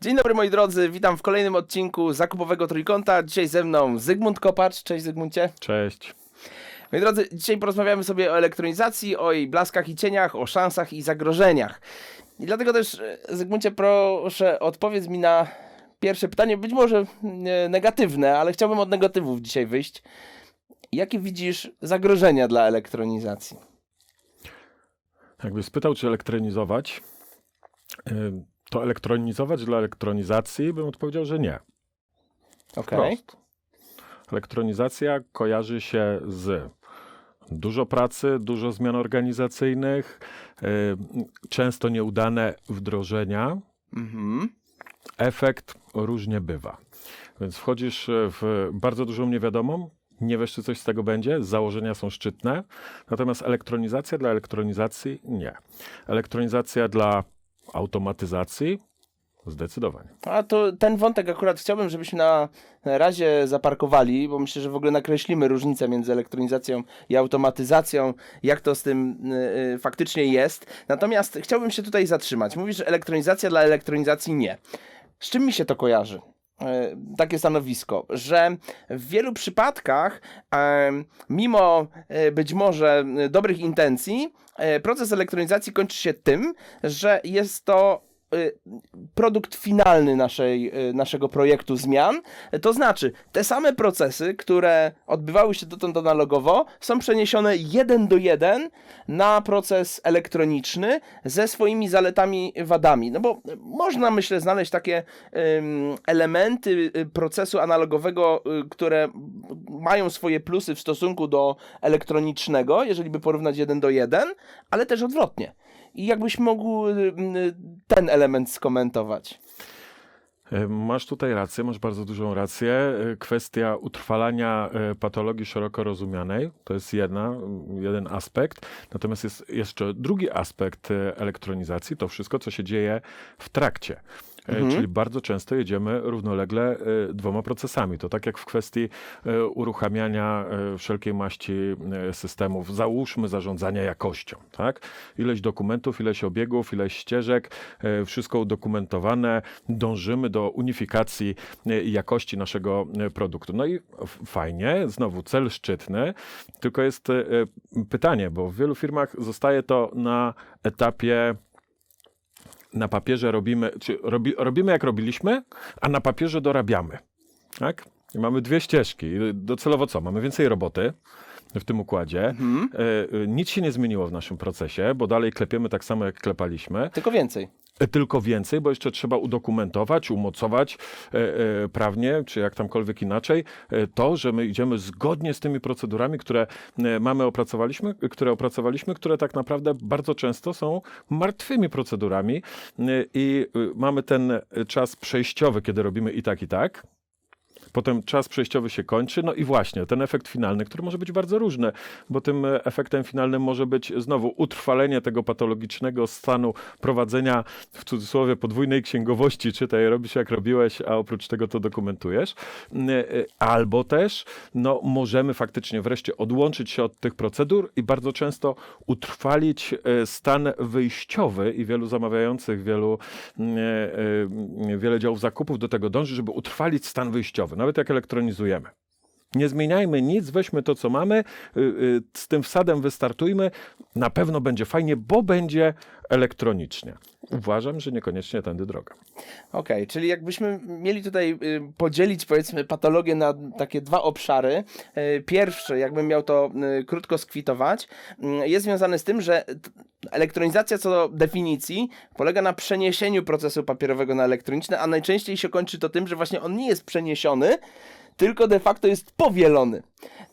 Dzień dobry moi drodzy, witam w kolejnym odcinku Zakupowego Trójkąta. Dzisiaj ze mną Zygmunt Kopacz. Cześć Zygmuncie. Cześć. Moi drodzy, dzisiaj porozmawiamy sobie o elektronizacji, o jej blaskach i cieniach, o szansach i zagrożeniach. I dlatego też, Zygmuncie, proszę odpowiedz mi na pierwsze pytanie, być może e, negatywne, ale chciałbym od negatywów dzisiaj wyjść. Jakie widzisz zagrożenia dla elektronizacji? Jakby spytał, czy elektronizować, to elektronizować dla elektronizacji bym odpowiedział, że nie. Okej. Wprost. Elektronizacja kojarzy się z dużo pracy, dużo zmian organizacyjnych, często nieudane wdrożenia. Mhm. Efekt różnie bywa. Więc wchodzisz w bardzo dużą niewiadomą, nie wiesz, czy coś z tego będzie, założenia są szczytne, natomiast elektronizacja dla elektronizacji nie. Elektronizacja dla automatyzacji zdecydowanie. A to ten wątek akurat chciałbym, żebyśmy na razie zaparkowali, bo myślę, że w ogóle nakreślimy różnicę między elektronizacją i automatyzacją, jak to z tym y, y, faktycznie jest. Natomiast chciałbym się tutaj zatrzymać. Mówisz, że elektronizacja dla elektronizacji nie. Z czym mi się to kojarzy? E, Takie stanowisko, że w wielu przypadkach, e, mimo e, być może dobrych intencji, proces elektronizacji kończy się tym, że jest to produkt finalny naszej, y, naszego projektu zmian. To znaczy, te same procesy, które odbywały się dotąd analogowo, są przeniesione jeden do jeden na proces elektroniczny ze swoimi zaletami, wadami. No bo można, myślę, znaleźć takie elementy y, procesu analogowego, y, które mają swoje plusy w stosunku do elektronicznego, jeżeli by porównać jeden do jeden, ale też odwrotnie. I jakbyś mógł y, y, ten element skomentować. E, Masz tutaj rację, masz bardzo dużą rację. E, Kwestia utrwalania e, patologii szeroko rozumianej to jest jedna, jeden aspekt. Natomiast jest jeszcze drugi aspekt elektronizacji, to wszystko, co się dzieje w trakcie. E, Mhm. Czyli bardzo często jedziemy równolegle e, dwoma procesami. To tak jak w kwestii e, uruchamiania wszelkiej maści systemów, załóżmy zarządzania jakością. Tak? Ileś dokumentów, ileś obiegów, ileś ścieżek, wszystko udokumentowane, dążymy do unifikacji jakości naszego produktu. No i fajnie, znowu cel szczytny, tylko jest pytanie, bo w wielu firmach zostaje to na etapie na papierze robimy, czy robi, robimy jak robiliśmy, a na papierze dorabiamy. Tak? I mamy dwie ścieżki. Docelowo co? Mamy więcej roboty w tym układzie. Mhm. E, e, nic się nie zmieniło w naszym procesie, bo dalej klepiemy tak samo, jak klepaliśmy. Tylko więcej. E, Tylko więcej, bo jeszcze trzeba udokumentować, umocować e, prawnie, czy jak tamkolwiek inaczej, to, że my idziemy zgodnie z tymi procedurami, które mamy opracowaliśmy, które opracowaliśmy, które tak naprawdę bardzo często są martwymi procedurami i mamy ten czas przejściowy, kiedy robimy i tak, i tak. Potem czas przejściowy się kończy, no i właśnie ten efekt finalny, który może być bardzo różny, bo tym e, efektem finalnym może być znowu utrwalenie tego patologicznego stanu prowadzenia w cudzysłowie podwójnej księgowości, czytaj, robisz jak robiłeś, a oprócz tego to dokumentujesz. N- e, Albo też no, możemy faktycznie wreszcie odłączyć się od tych procedur i bardzo często utrwalić e, stan wyjściowy i wielu zamawiających, wielu, mm, e, e, wiele działów zakupów do tego dąży, żeby utrwalić stan wyjściowy, nawet jak elektronizujemy. Nie zmieniajmy nic, weźmy to, co mamy, y, y, z tym wsadem wystartujmy. Na pewno będzie fajnie, bo będzie elektronicznie. Uważam, że niekoniecznie tędy droga. Okej, czyli jakbyśmy mieli tutaj y, podzielić powiedzmy patologię na takie dwa obszary. Pierwszy, jakbym miał to krótko skwitować, jest związany z tym, że elektronizacja co do definicji polega na przeniesieniu procesu papierowego na elektroniczny, a najczęściej się kończy to tym, że właśnie on nie jest przeniesiony, tylko de facto jest powielony.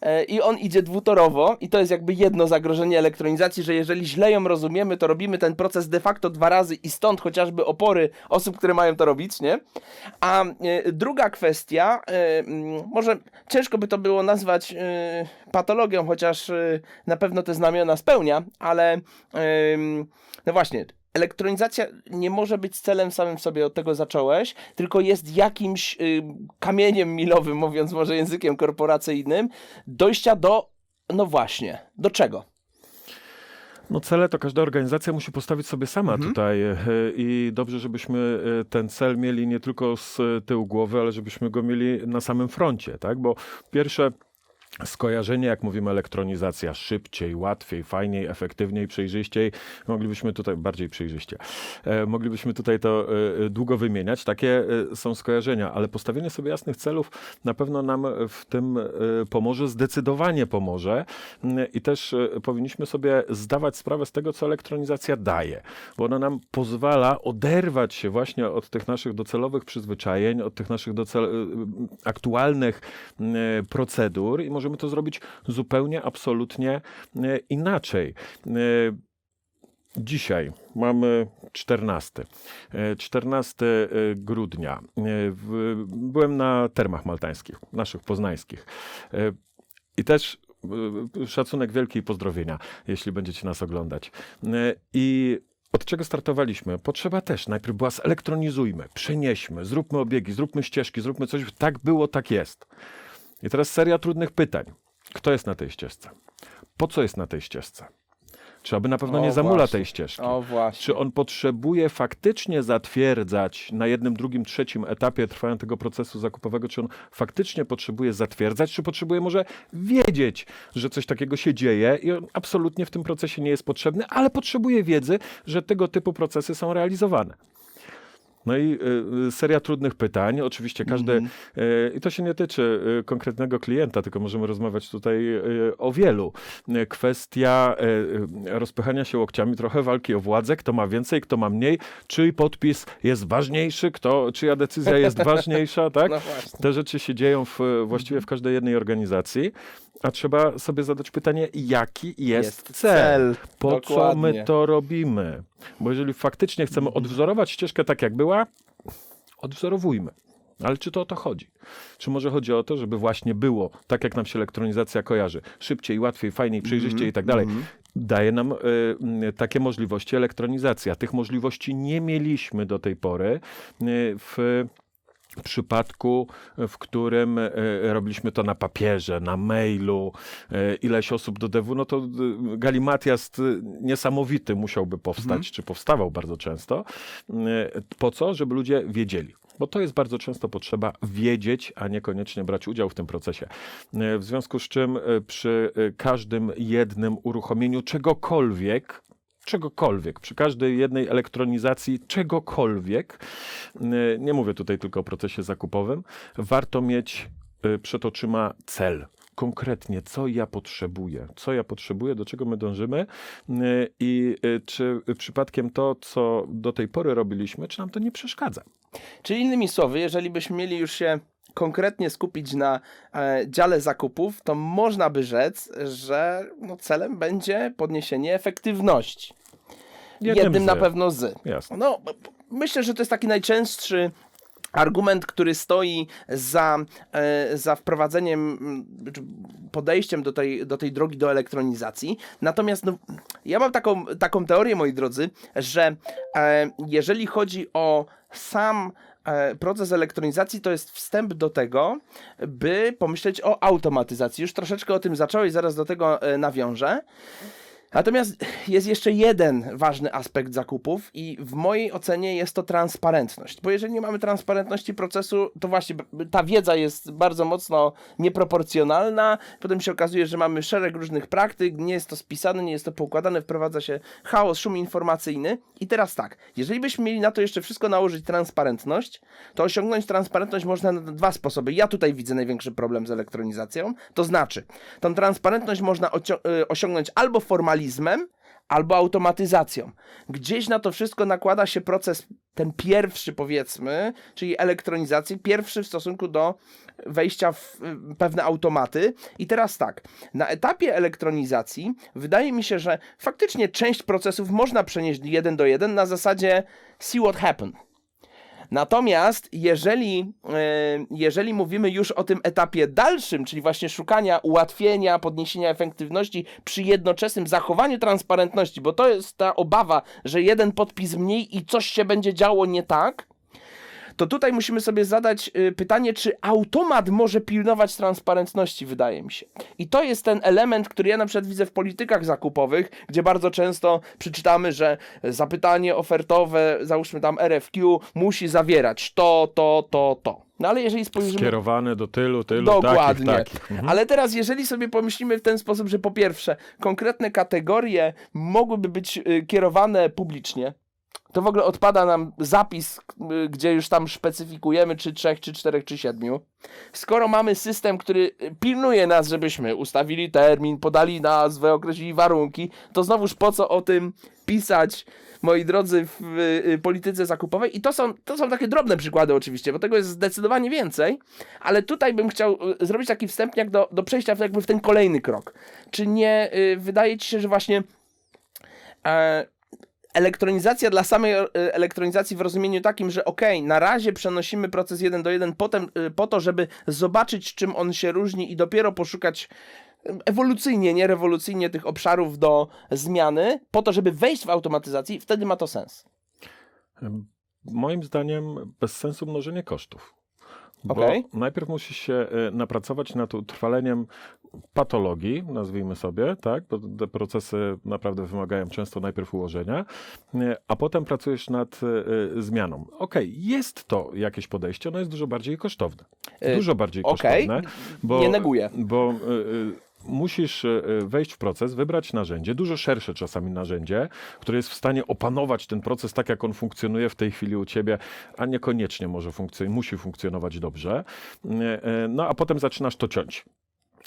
E, I on idzie dwutorowo, i to jest jakby jedno zagrożenie elektronizacji, że jeżeli źle ją rozumiemy, to robimy ten proces de facto dwa razy i stąd chociażby opory osób, które mają to robić, nie? A e, druga kwestia, e, mm, może ciężko by to było nazwać patologią, chociaż na pewno te znamiona spełnia, ale em, no właśnie, elektronizacja nie może być celem samym sobie, od tego zacząłeś, tylko jest jakimś y, kamieniem milowym, mówiąc może językiem korporacyjnym, dojścia do, no właśnie, do czego? No cele to każda organizacja musi postawić sobie sama tutaj e, i dobrze, żebyśmy e, ten cel mieli nie tylko z e, tyłu głowy, ale żebyśmy go mieli na samym froncie, tak? Bo pierwsze skojarzenie, jak mówimy elektronizacja, szybciej, łatwiej, fajniej, efektywniej, przejrzyściej, moglibyśmy tutaj, bardziej przejrzyście, e, moglibyśmy tutaj to e, długo wymieniać. Takie e, są skojarzenia, ale postawienie sobie jasnych celów na pewno nam w tym e, pomoże, zdecydowanie pomoże. Mm, i też e, powinniśmy sobie zdawać sprawę z tego, co elektronizacja daje, bo ona nam pozwala oderwać się właśnie od tych naszych docelowych przyzwyczajeń, od tych naszych docel- e, aktualnych mm, e, procedur i możemy to zrobić zupełnie, absolutnie e, inaczej. E, Dzisiaj mamy 14. e, 14 e, grudnia. Byłem na termach maltańskich, naszych poznańskich. I też szacunek wielki i pozdrowienia, jeśli będziecie nas oglądać. I od czego startowaliśmy? Potrzeba też najpierw była zelektronizujmy, przenieśmy, zróbmy obiegi, zróbmy ścieżki, zróbmy coś. Tak było, tak jest. I teraz seria trudnych pytań. Kto jest na tej ścieżce? Po co jest na tej ścieżce? Czy aby na pewno O, nie zamula właśnie. tej ścieżki? O. Czy on potrzebuje faktycznie zatwierdzać na jednym, drugim, trzecim etapie trwania tego procesu zakupowego, czy on faktycznie potrzebuje zatwierdzać, czy potrzebuje może wiedzieć, że coś takiego się dzieje i on absolutnie w tym procesie nie jest potrzebny, ale potrzebuje wiedzy, że tego typu procesy są realizowane. No i y, seria trudnych pytań. Oczywiście każdy, Mhm. y, i to się nie tyczy y, konkretnego klienta, tylko możemy rozmawiać tutaj y, o wielu. Kwestia rozpychania się łokciami, trochę walki o władzę, kto ma więcej, kto ma mniej, czyj podpis jest ważniejszy, kto, czyja decyzja jest ważniejsza, tak? No. Te rzeczy się dzieją w, właściwie w każdej jednej organizacji, a trzeba sobie zadać pytanie, jaki jest, cel? Po co Dokładnie. my to robimy? Bo jeżeli faktycznie chcemy odwzorować ścieżkę tak, jak była, odwzorowujmy. Ale czy to o to chodzi? Czy może chodzi o to, żeby właśnie było tak, jak nam się elektronizacja kojarzy? Szybciej, łatwiej, fajniej, przejrzyściej i tak dalej. Daje nam y, takie możliwości elektronizacja. Tych możliwości nie mieliśmy do tej pory y, w przypadku, w którym e, robiliśmy to na papierze, na mailu, e, ileś osób do dewu, no to e, galimatias niesamowity musiałby powstać, czy powstawał bardzo często. Po co? Żeby ludzie wiedzieli. Bo to jest bardzo często potrzeba wiedzieć, a niekoniecznie brać udział w tym procesie. W związku z czym przy każdym jednym uruchomieniu czegokolwiek, czegokolwiek, przy każdej jednej elektronizacji czegokolwiek, nie mówię tutaj tylko o procesie zakupowym, warto mieć y, przed oczyma cel. Konkretnie, co ja potrzebuję, co ja potrzebuję, do czego my dążymy? Y, i y, czy przypadkiem to, co do tej pory robiliśmy, czy nam to nie przeszkadza. Czyli innymi słowy, jeżeli byśmy mieli już się konkretnie skupić na e, dziale zakupów, to można by rzec, że no, celem będzie podniesienie efektywności. Jednym, z- na pewno z. Jasne. No, myślę, że to jest taki najczęstszy argument, który stoi za, e, za wprowadzeniem, podejściem do tej, do tej drogi do elektronizacji. Natomiast no, ja mam taką, taką teorię, moi drodzy, że e, jeżeli chodzi o sam proces elektronizacji, to jest wstęp do tego, by pomyśleć o automatyzacji. Już troszeczkę o tym zacząłeś, zaraz do tego e, nawiążę. Natomiast jest jeszcze jeden ważny aspekt zakupów i w mojej ocenie jest to transparentność. Bo jeżeli nie mamy transparentności procesu, to właśnie ta wiedza jest bardzo mocno nieproporcjonalna. Potem się okazuje, że mamy szereg różnych praktyk, nie jest to spisane, nie jest to poukładane, wprowadza się chaos, szum informacyjny. I teraz tak, jeżeli byśmy mieli na to jeszcze wszystko nałożyć transparentność, to osiągnąć transparentność można na dwa sposoby. Ja tutaj widzę największy problem z elektronizacją. To znaczy, tą transparentność można y, osiągnąć albo albo automatyzacją. Gdzieś na to wszystko nakłada się proces, ten pierwszy powiedzmy, czyli elektronizacji, pierwszy w stosunku do wejścia w y, pewne automaty. I teraz tak, na etapie elektronizacji wydaje mi się, że faktycznie część procesów można przenieść jeden do jeden na zasadzie see what happened. Natomiast jeżeli, e, jeżeli mówimy już o tym etapie dalszym, czyli właśnie szukania ułatwienia, podniesienia efektywności przy jednoczesnym zachowaniu transparentności, bo to jest ta obawa, że jeden podpis mniej i coś się będzie działo nie tak, to tutaj musimy sobie zadać y, pytanie, czy automat może pilnować transparentności, wydaje mi się. I to jest ten element, który ja na przykład widzę w politykach zakupowych, gdzie bardzo często przeczytamy, że zapytanie ofertowe, załóżmy tam RFQ, musi zawierać to, to, to, to. No ale jeżeli spojrzymy... Skierowane do tylu, tylu, Dokładnie. takich, takich. Mhm. Ale teraz, jeżeli sobie pomyślimy w ten sposób, że po pierwsze, konkretne kategorie mogłyby być y, kierowane publicznie, to w ogóle odpada nam zapis, y, gdzie już tam specyfikujemy, czy trzech, czy czterech, czy siedmiu. Skoro mamy system, który y, pilnuje nas, żebyśmy ustawili termin, podali nazwę, określili warunki, to znowuż po co o tym pisać, moi drodzy, w y, polityce zakupowej? I to są, to są takie drobne przykłady oczywiście, bo tego jest zdecydowanie więcej, ale tutaj bym chciał zrobić taki wstępniak do, do przejścia w, jakby w ten kolejny krok. Czy nie wydaje ci się, że właśnie e, elektronizacja dla samej e, elektronizacji w rozumieniu takim, że okej, na razie przenosimy proces jeden do jeden potem, y, po to, żeby zobaczyć, czym on się różni i dopiero poszukać ewolucyjnie, nie rewolucyjnie tych obszarów do zmiany, po to, żeby wejść w automatyzację, wtedy ma to sens. Moim zdaniem bez sensu mnożenie kosztów. Bo Okej. najpierw musisz się e, napracować nad utrwaleniem patologii, nazwijmy sobie, tak? Bo te procesy naprawdę wymagają często najpierw ułożenia, e, a potem pracujesz nad e, zmianą. Okej, jest to jakieś podejście, ono jest dużo bardziej kosztowne. Dużo bardziej okej, kosztowne. Bo, nie neguję. Bo y, y, musisz y, wejść w proces, wybrać narzędzie, dużo szersze czasami narzędzie, które jest w stanie opanować ten proces tak, jak on funkcjonuje w tej chwili u ciebie, a niekoniecznie może funkcjon- musi funkcjonować dobrze. Y, No a potem zaczynasz to ciąć.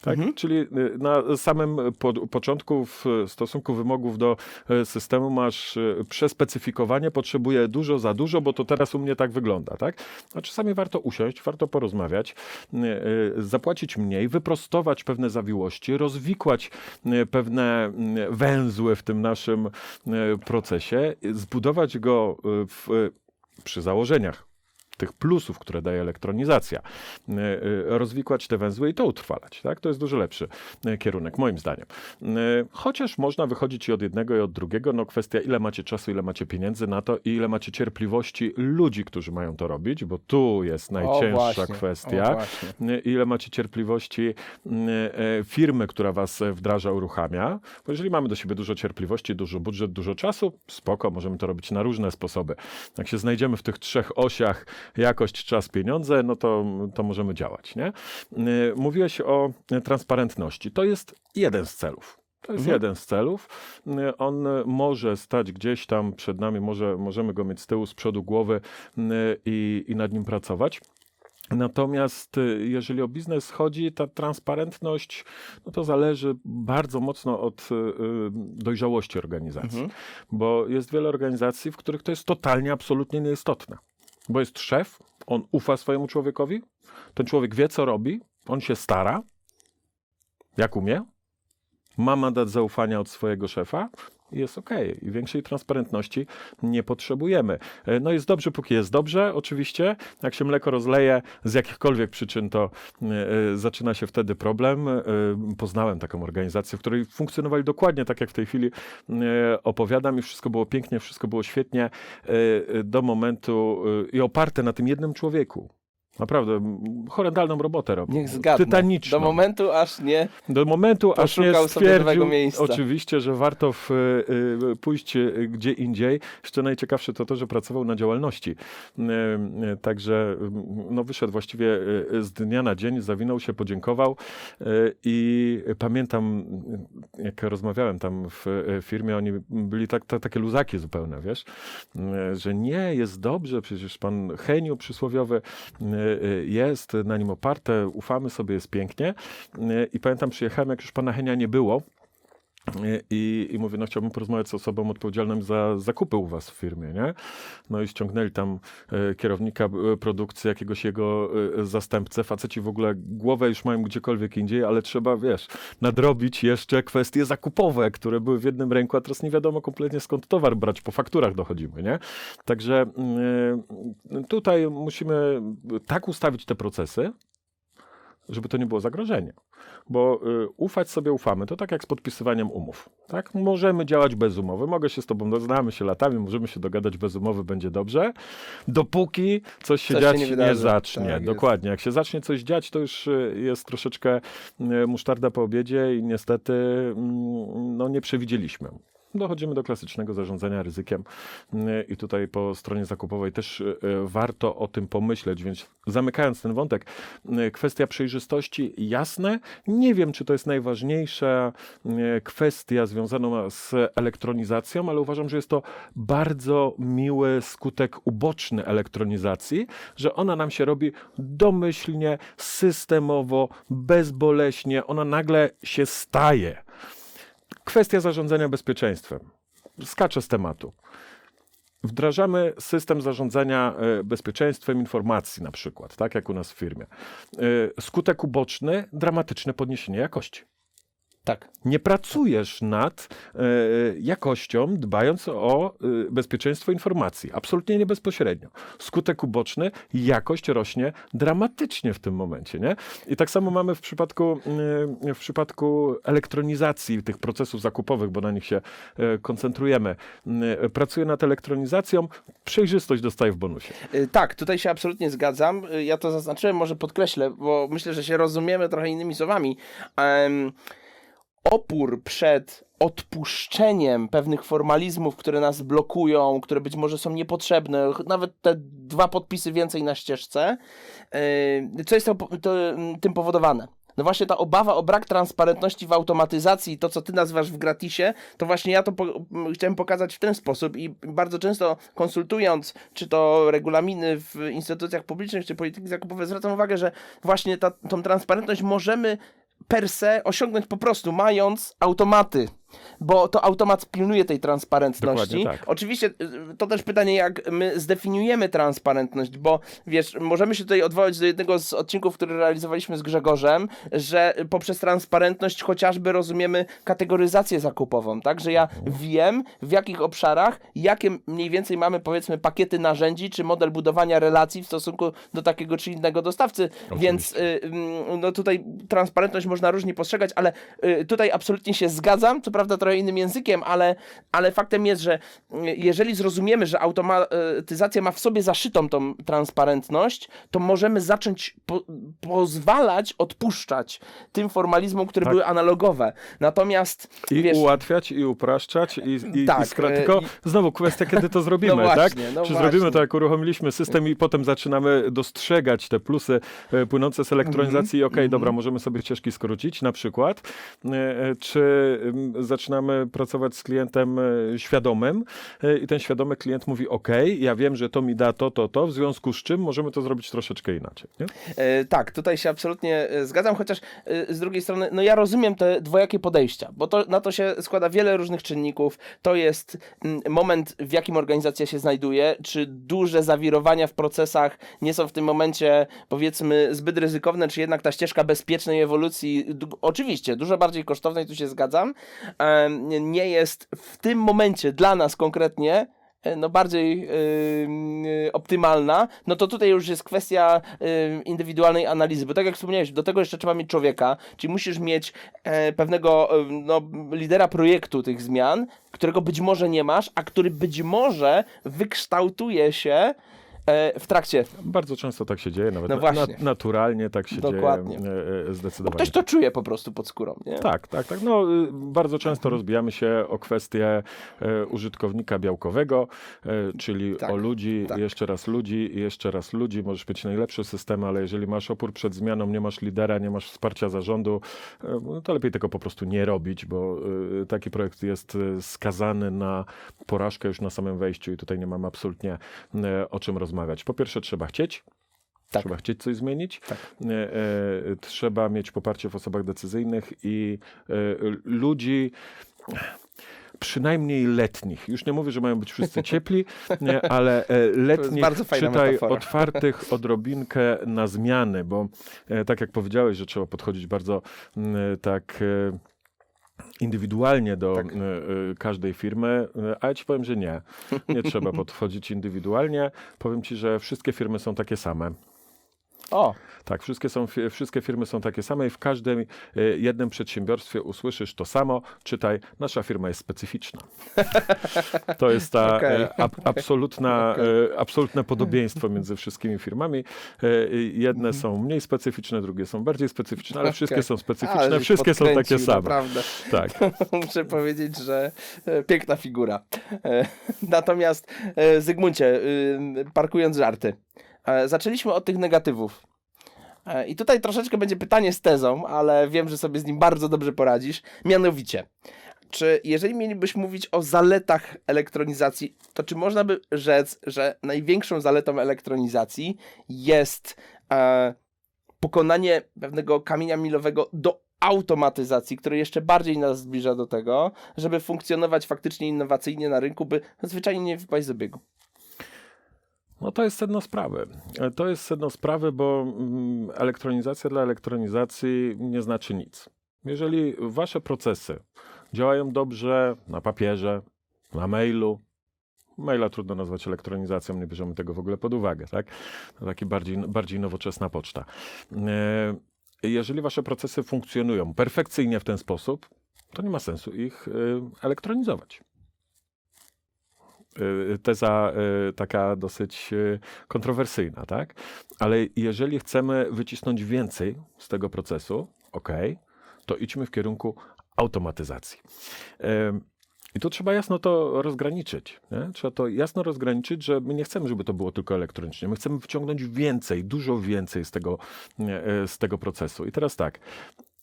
Tak? Mhm. Czyli y, na samym po, początku w stosunku wymogów do y, systemu masz y, przespecyfikowanie, potrzebuję dużo za dużo, bo to teraz u mnie tak wygląda. Tak? A czasami warto usiąść, warto porozmawiać, y, zapłacić mniej, wyprostować pewne zawiłości, rozwikłać pewne węzły w tym naszym procesie, zbudować go w, przy założeniach tych plusów, które daje elektronizacja, y, y, rozwikłać te węzły i to utrwalać. Tak? To jest dużo lepszy y, kierunek, moim zdaniem. Chociaż można wychodzić i od jednego, i od drugiego. No kwestia, ile macie czasu, ile macie pieniędzy na to i ile macie cierpliwości ludzi, którzy mają to robić, bo tu jest najcięższa kwestia. Ile macie cierpliwości firmy, która was e, wdraża, uruchamia. Bo jeżeli mamy do siebie dużo cierpliwości, dużo budżet, dużo czasu, spoko, możemy to robić na różne sposoby. Jak się znajdziemy w tych trzech osiach, jakość, czas, pieniądze, no to, to możemy działać. Nie? Y, Mówiłeś o transparentności. To jest jeden z celów. To jest Mhm. jeden z celów. Y, On może stać gdzieś tam przed nami, może, możemy go mieć z tyłu, z przodu głowy y, i, i nad nim pracować. Natomiast jeżeli o biznes chodzi, ta transparentność, no to zależy bardzo mocno od dojrzałości organizacji. Mhm. Bo jest wiele organizacji, w których to jest totalnie, absolutnie nieistotne. Bo jest szef, on ufa swojemu człowiekowi, ten człowiek wie, co robi, on się stara, jak umie, ma mandat zaufania od swojego szefa jest okej. I większej transparentności nie potrzebujemy. E, No jest dobrze, póki jest dobrze, oczywiście. Jak się mleko rozleje z jakichkolwiek przyczyn, to e, e, zaczyna się wtedy problem. Poznałem taką organizację, w której funkcjonowali dokładnie tak, jak w tej chwili opowiadam i wszystko było pięknie, wszystko było świetnie do momentu i oparte na tym jednym człowieku. Naprawdę, horrendalną robotę robił. Niech zgadnę. Tytaniczną. Do momentu, aż nie Do momentu, aż nie stwierdził nowego miejsca. oczywiście, że warto w, y, y, pójść y, gdzie indziej. Jeszcze najciekawsze to to, że pracował na działalności. Y, y, Także y, no, wyszedł właściwie z dnia na dzień, zawinął się, podziękował i pamiętam, jak rozmawiałem tam w firmie, oni byli tak, tak, takie luzaki zupełne, wiesz, że nie, jest dobrze, przecież pan Heniu przysłowiowy jest na nim oparte, ufamy sobie, jest pięknie. Y, I pamiętam, przyjechałem, jak już pana Henia nie było. I, I mówię, no chciałbym porozmawiać z osobą odpowiedzialną za zakupy u was w firmie, nie? No i ściągnęli tam e, kierownika e, produkcji, jakiegoś jego e, zastępcę. Faceci w ogóle głowę już mają gdziekolwiek indziej, ale trzeba, wiesz, nadrobić jeszcze kwestie zakupowe, które były w jednym ręku, a teraz nie wiadomo kompletnie skąd towar brać, po fakturach dochodzimy, nie? Także mm, tutaj musimy tak ustawić te procesy, żeby to nie było zagrożenie. Bo y, ufać sobie ufamy. To tak jak z podpisywaniem umów. Tak? Możemy działać bez umowy. Mogę się z tobą, no, znamy się latami, możemy się dogadać bez umowy, będzie dobrze. Dopóki coś się Coś się dziać nie nie, wydarzy. zacznie. Tak jest. Dokładnie. Jak się zacznie coś dziać, to już y, jest troszeczkę y, musztarda po obiedzie i niestety mm, no, nie przewidzieliśmy. Dochodzimy do klasycznego zarządzania ryzykiem i tutaj po stronie zakupowej też y, warto o tym pomyśleć, więc zamykając ten wątek, y, kwestia przejrzystości jasne. Nie wiem, czy to jest najważniejsza y, kwestia związana z elektronizacją, ale uważam, że jest to bardzo miły skutek uboczny elektronizacji, że ona nam się robi domyślnie, systemowo, bezboleśnie, ona nagle się staje. Kwestia zarządzania bezpieczeństwem. Skaczę z tematu. Wdrażamy system zarządzania e, bezpieczeństwem informacji, na przykład, tak jak u nas w firmie. E, Skutek uboczny dramatyczne podniesienie jakości. Tak. Nie pracujesz nad e, jakością, dbając o e, bezpieczeństwo informacji. Absolutnie nie bezpośrednio. Skutek uboczny, jakość rośnie dramatycznie w tym momencie. Nie? I tak samo mamy w przypadku, e, w przypadku elektronizacji tych procesów zakupowych, bo na nich się e, koncentrujemy. E, Pracuję nad elektronizacją, przejrzystość dostaję w bonusie. Y, Tak, tutaj się absolutnie zgadzam. Ja to zaznaczyłem, może podkreślę, bo myślę, że się rozumiemy trochę innymi słowami. Opór przed odpuszczeniem pewnych formalizmów, które nas blokują, które być może są niepotrzebne, nawet te dwa podpisy więcej na ścieżce, y, co jest to, to, mm, tym powodowane? No właśnie ta obawa o brak transparentności w automatyzacji, to co ty nazywasz w gratisie, to właśnie ja to po, m, chciałem pokazać w ten sposób i bardzo często konsultując, czy to regulaminy w instytucjach publicznych, czy polityki zakupowe, zwracam uwagę, że właśnie ta, tą transparentność możemy per se osiągnąć po prostu mając automaty. Bo to automat pilnuje tej transparentności. Tak. Oczywiście y, to też pytanie, jak my zdefiniujemy transparentność, bo wiesz, możemy się tutaj odwołać do jednego z odcinków, który realizowaliśmy z Grzegorzem, że poprzez transparentność chociażby rozumiemy kategoryzację zakupową, tak? Że ja wiem w jakich obszarach, jakie mniej więcej mamy powiedzmy pakiety narzędzi, czy model budowania relacji w stosunku do takiego czy innego dostawcy, więc y, mm, no tutaj transparentność można różnie postrzegać, ale y, tutaj absolutnie się zgadzam, co prawda trochę innym językiem, ale, ale faktem jest, że y, jeżeli zrozumiemy, że automatyzacja ma w sobie zaszytą tą transparentność, to możemy zacząć po, pozwalać, odpuszczać tym formalizmom, które Tak. były analogowe. Natomiast I wiesz, ułatwiać, i upraszczać, i, i, i Tak, skra- e, Tylko i- znowu kwestia, kiedy to zrobimy, No tak? właśnie, no Czy właśnie. zrobimy to, jak uruchomiliśmy system i potem zaczynamy dostrzegać te plusy e, płynące z elektronizacji i Mhm. okej, dobra, możemy sobie ścieżki skrócić na przykład, czy mm, zaczynamy pracować z klientem e, świadomym e, i ten świadomy klient mówi, okej, ja wiem, że to mi da to, to, to, w związku z czym możemy to zrobić troszeczkę inaczej. E, tak, tutaj się absolutnie zgadzam, chociaż z drugiej strony, no ja rozumiem te dwojakie podejścia, bo to, na to się składa wiele różnych czynników. To jest moment, w jakim organizacja się znajduje, czy duże zawirowania w procesach nie są w tym momencie, powiedzmy, zbyt ryzykowne, czy jednak ta ścieżka bezpiecznej ewolucji, oczywiście, dużo bardziej kosztowna i tu się zgadzam, nie jest w tym momencie dla nas konkretnie e, no bardziej yy, yy, optymalna, no to tutaj już jest kwestia yy, indywidualnej analizy, bo tak jak wspomniałeś, do tego jeszcze trzeba mieć człowieka, czyli musisz mieć e, pewnego no, lidera projektu tych zmian, którego być może nie masz, a który być może wykształtuje się e, w trakcie. Bardzo często tak się dzieje, nawet No na, właśnie. naturalnie tak się Dokładnie. dzieje, e, e, zdecydowanie. Ktoś to czuje po prostu pod skórą, nie? Tak, tak, tak. No, y, bardzo często rozbijamy się o kwestię e, użytkownika białkowego, e, czyli Tak, o ludzi, tak. jeszcze raz ludzi, i jeszcze raz ludzi. Możesz mieć najlepszy system, ale jeżeli masz opór przed zmianą, nie masz lidera, nie masz wsparcia zarządu, e, no to lepiej tego po prostu nie robić, bo e, taki projekt jest e, skazany na porażkę już na samym wejściu i tutaj nie mamy absolutnie e, o czym rozmawiać. Po pierwsze trzeba chcieć, Tak. Trzeba chcieć coś zmienić. Tak. E, e, trzeba mieć poparcie w osobach decyzyjnych i e, ludzi, przynajmniej letnich. Już nie mówię, że mają być wszyscy ciepli, nie, ale e, letnich, czytaj metafora. otwartych odrobinkę na zmiany, bo e, tak jak powiedziałeś, że trzeba podchodzić bardzo m, tak e, indywidualnie do Tak. e, e, każdej firmy, e, a ja ci powiem, że nie. Nie trzeba podchodzić indywidualnie. Powiem ci, że wszystkie firmy są takie same. O, Tak, wszystkie, są, wszystkie firmy są takie same i w każdym e, jednym przedsiębiorstwie usłyszysz to samo. Czytaj, nasza firma jest specyficzna. To jest ta e, ab, absolutna, Okej. e, absolutne podobieństwo między wszystkimi firmami. E, i Jedne są mniej specyficzne, drugie są bardziej specyficzne, ale wszystkie Okej. są ale specyficzne, żeś wszystkie są takie same. Naprawdę. Tak. Muszę powiedzieć, że piękna figura. Natomiast Zygmuncie, y, parkując żarty, zaczęliśmy od tych negatywów. E, I tutaj troszeczkę będzie pytanie z tezą, ale wiem, że sobie z nim bardzo dobrze poradzisz. Mianowicie, czy jeżeli mielibyśmy mówić o zaletach elektronizacji, to czy można by rzec, że największą zaletą elektronizacji jest e, pokonanie pewnego kamienia milowego do automatyzacji, który jeszcze bardziej nas zbliża do tego, żeby funkcjonować faktycznie innowacyjnie na rynku, by zwyczajnie nie wypaść z obiegu. No to jest sedno sprawy. E, To jest sedno sprawy, bo mm, elektronizacja dla elektronizacji nie znaczy nic. Jeżeli wasze procesy działają dobrze na papierze, na mailu, maila trudno nazwać elektronizacją, nie bierzemy tego w ogóle pod uwagę, tak? Taki bardziej, bardziej nowoczesna poczta. E, Jeżeli wasze procesy funkcjonują perfekcyjnie w ten sposób, to nie ma sensu ich e, elektronizować teza y, taka dosyć y, kontrowersyjna, tak? Ale jeżeli chcemy wycisnąć więcej z tego procesu, ok, to idźmy w kierunku automatyzacji. I tu trzeba jasno to rozgraniczyć. Nie? Trzeba to jasno rozgraniczyć, że my nie chcemy, żeby to było tylko elektronicznie. My chcemy wciągnąć więcej, dużo więcej z tego, e, z tego procesu. I teraz tak,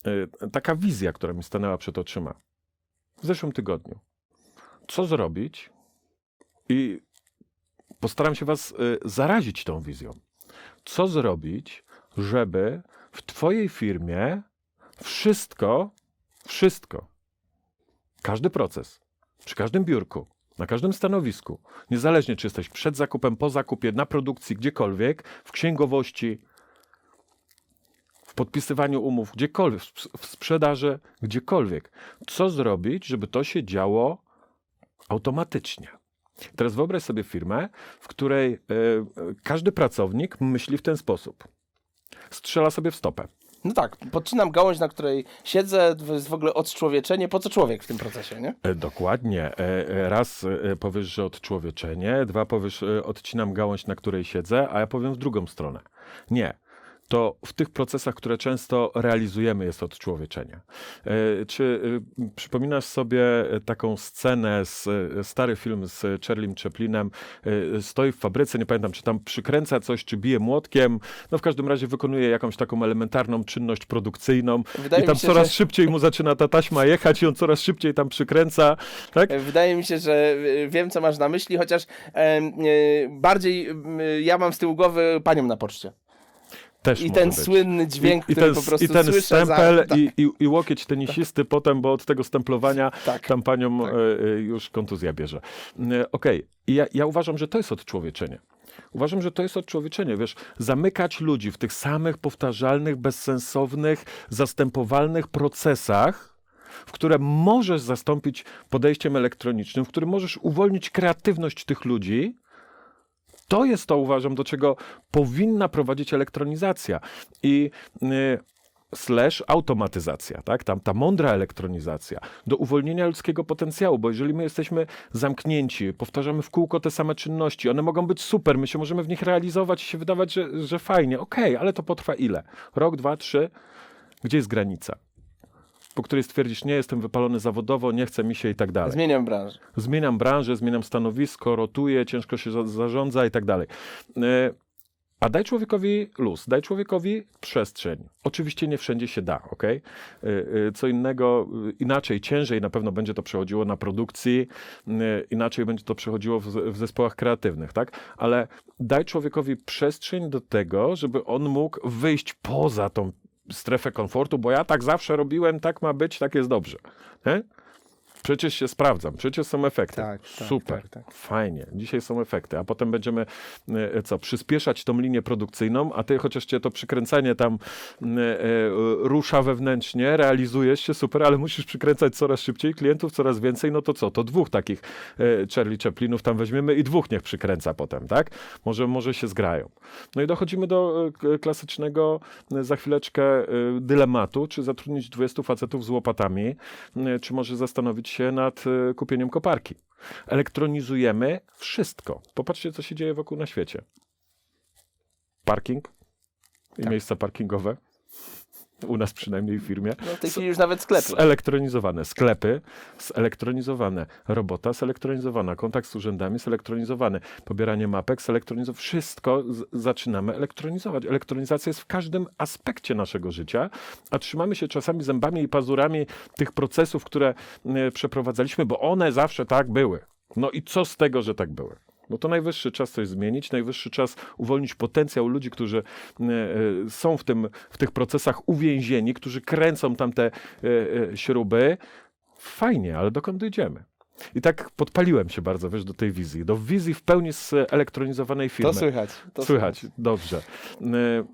y, taka wizja, która mi stanęła przed oczyma w zeszłym tygodniu. Co zrobić, i postaram się Was y, zarazić tą wizją. Co zrobić, żeby w Twojej firmie wszystko, wszystko, każdy proces, przy każdym biurku, na każdym stanowisku, niezależnie czy jesteś przed zakupem, po zakupie, na produkcji, gdziekolwiek, w księgowości, w podpisywaniu umów, gdziekolwiek, w sp- w sprzedaży, gdziekolwiek. Co zrobić, żeby to się działo automatycznie? Teraz wyobraź sobie firmę, w której e, każdy pracownik myśli w ten sposób. Strzela sobie w stopę. No tak, podcinam gałąź, na której siedzę, jest w ogóle odczłowieczenie. Po co człowiek w tym procesie, nie? E, dokładnie. E, raz powiesz, że odczłowieczenie, dwa powiesz, odcinam gałąź, na której siedzę, a ja powiem w drugą stronę. Nie. To w tych procesach, które często realizujemy, jest odczłowieczenie. E, Czy e, przypominasz sobie e, taką scenę z e, stary film z Charliem Chaplinem? E, Stoi w fabryce, nie pamiętam, czy tam przykręca coś, czy bije młotkiem. No w każdym razie wykonuje jakąś taką elementarną czynność produkcyjną. Wydaje I tam się, coraz że- szybciej mu zaczyna ta taśma jechać i on coraz szybciej tam przykręca. Tak? E, Wydaje mi się, że e, wiem, co masz na myśli, chociaż em, e, bardziej em, ja mam z tyłu głowy panią na poczcie. Też I ten być. słynny dźwięk, I, i który ten, po prostu I ten słyszę stempel za... tak, i, i, i łokieć tenisisty potem, bo od tego stemplowania tak. tam panią Tak. e, już kontuzja bierze. E, Okej, I ja, ja uważam, że to jest odczłowieczenie. Uważam, że to jest odczłowieczenie. Wiesz, zamykać ludzi w tych samych powtarzalnych, bezsensownych, zastępowalnych procesach, w które możesz zastąpić podejściem elektronicznym, w którym możesz uwolnić kreatywność tych ludzi, to jest to, uważam, do czego powinna prowadzić elektronizacja. I y, slash automatyzacja, tak? Tam ta mądra elektronizacja do uwolnienia ludzkiego potencjału, bo jeżeli my jesteśmy zamknięci, powtarzamy w kółko te same czynności, one mogą być super, my się możemy w nich realizować i się wydawać, że, że fajnie, okej, ale to potrwa ile? Rok, dwa, trzy? Gdzie jest granica? Po której stwierdzisz, nie jestem wypalony zawodowo, nie chce mi się i tak dalej Zmieniam branżę. zmieniam branżę, zmieniam stanowisko, rotuję, ciężko się za- zarządza i tak dalej. E, A daj człowiekowi luz, daj człowiekowi przestrzeń. Oczywiście nie wszędzie się da, ok? Co innego, inaczej, ciężej na pewno będzie to przechodziło na produkcji, inaczej będzie to przechodziło w, w zespołach kreatywnych, tak? Ale daj człowiekowi przestrzeń do tego, żeby on mógł wyjść poza tą strefę komfortu, bo ja tak zawsze robiłem, tak ma być, tak jest dobrze. Nie? Przecież się sprawdzam, przecież są efekty. Tak, tak, Super, tak, tak. fajnie. Dzisiaj są efekty, a potem będziemy e, co, przyspieszać tą linię produkcyjną, a ty chociaż cię to przykręcanie tam e, e, rusza wewnętrznie, realizujesz się, super, ale musisz przykręcać coraz szybciej, klientów coraz więcej, no to co, to dwóch takich e, Charlie Chaplinów tam weźmiemy i dwóch niech przykręca potem, tak? Może, może się zgrają. No i dochodzimy do e, klasycznego e, za chwileczkę e, dylematu, czy zatrudnić 20 facetów z łopatami, e, czy może zastanowić się nad e, kupieniem koparki. Elektronizujemy wszystko. Popatrzcie, co się dzieje wokół na świecie. Parking i Tak. miejsca parkingowe. U nas przynajmniej w firmie. No w tej chwili już nawet sklepy. Zelektronizowane sklepy, zelektronizowane robota, zelektronizowana kontakt z urzędami, zelektronizowane pobieranie mapek, zelektronizowane. Wszystko zaczynamy elektronizować. Elektronizacja jest w każdym aspekcie naszego życia, a trzymamy się czasami zębami i pazurami tych procesów, które e, przeprowadzaliśmy, bo one zawsze tak były. No i co z tego, że tak były? No to najwyższy czas coś zmienić, najwyższy czas uwolnić potencjał ludzi, którzy e, e, są w, tym, w tych procesach uwięzieni, którzy kręcą tam te e, śruby. Fajnie, ale dokąd dojdziemy? I tak podpaliłem się bardzo, wiesz, do tej wizji. Do wizji w pełni zelektronizowanej firmy. To słychać. To Słychać, dobrze. E,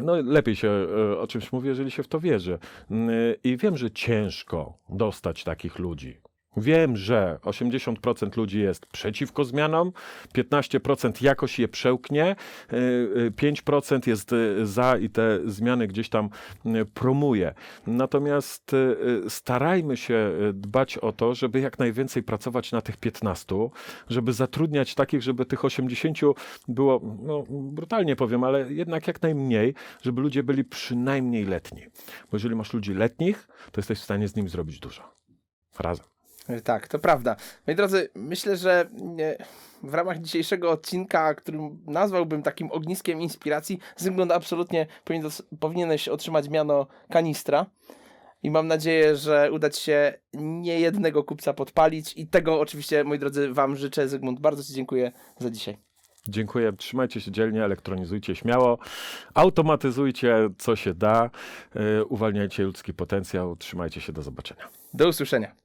No, lepiej się o czymś mówi, jeżeli się w to wierzy. I wiem, że ciężko dostać takich ludzi. Wiem, że 80% ludzi jest przeciwko zmianom, 15% jakoś je przełknie, e, e, 5% jest e, za i te zmiany gdzieś tam promuje. Natomiast starajmy się dbać o to, żeby jak najwięcej pracować na tych 15, żeby zatrudniać takich, żeby tych 80 było, no brutalnie powiem, ale jednak jak najmniej, żeby ludzie byli przynajmniej letni. Bo jeżeli masz ludzi letnich, to jesteś w stanie z nimi zrobić dużo. Razem. Tak, to prawda. Moi drodzy, myślę, że nie, w ramach dzisiejszego odcinka, którym nazwałbym takim ogniskiem inspiracji, Zygmunt absolutnie powinien, powinieneś otrzymać miano kanistra. I mam nadzieję, że uda ci się nie jednego kupca podpalić. I tego oczywiście, moi drodzy, wam życzę. Zygmunt, bardzo ci dziękuję za dzisiaj. Dziękuję. Trzymajcie się dzielnie, elektronizujcie śmiało, automatyzujcie co się da, yy, uwalniajcie ludzki potencjał. Trzymajcie się, do zobaczenia. Do usłyszenia.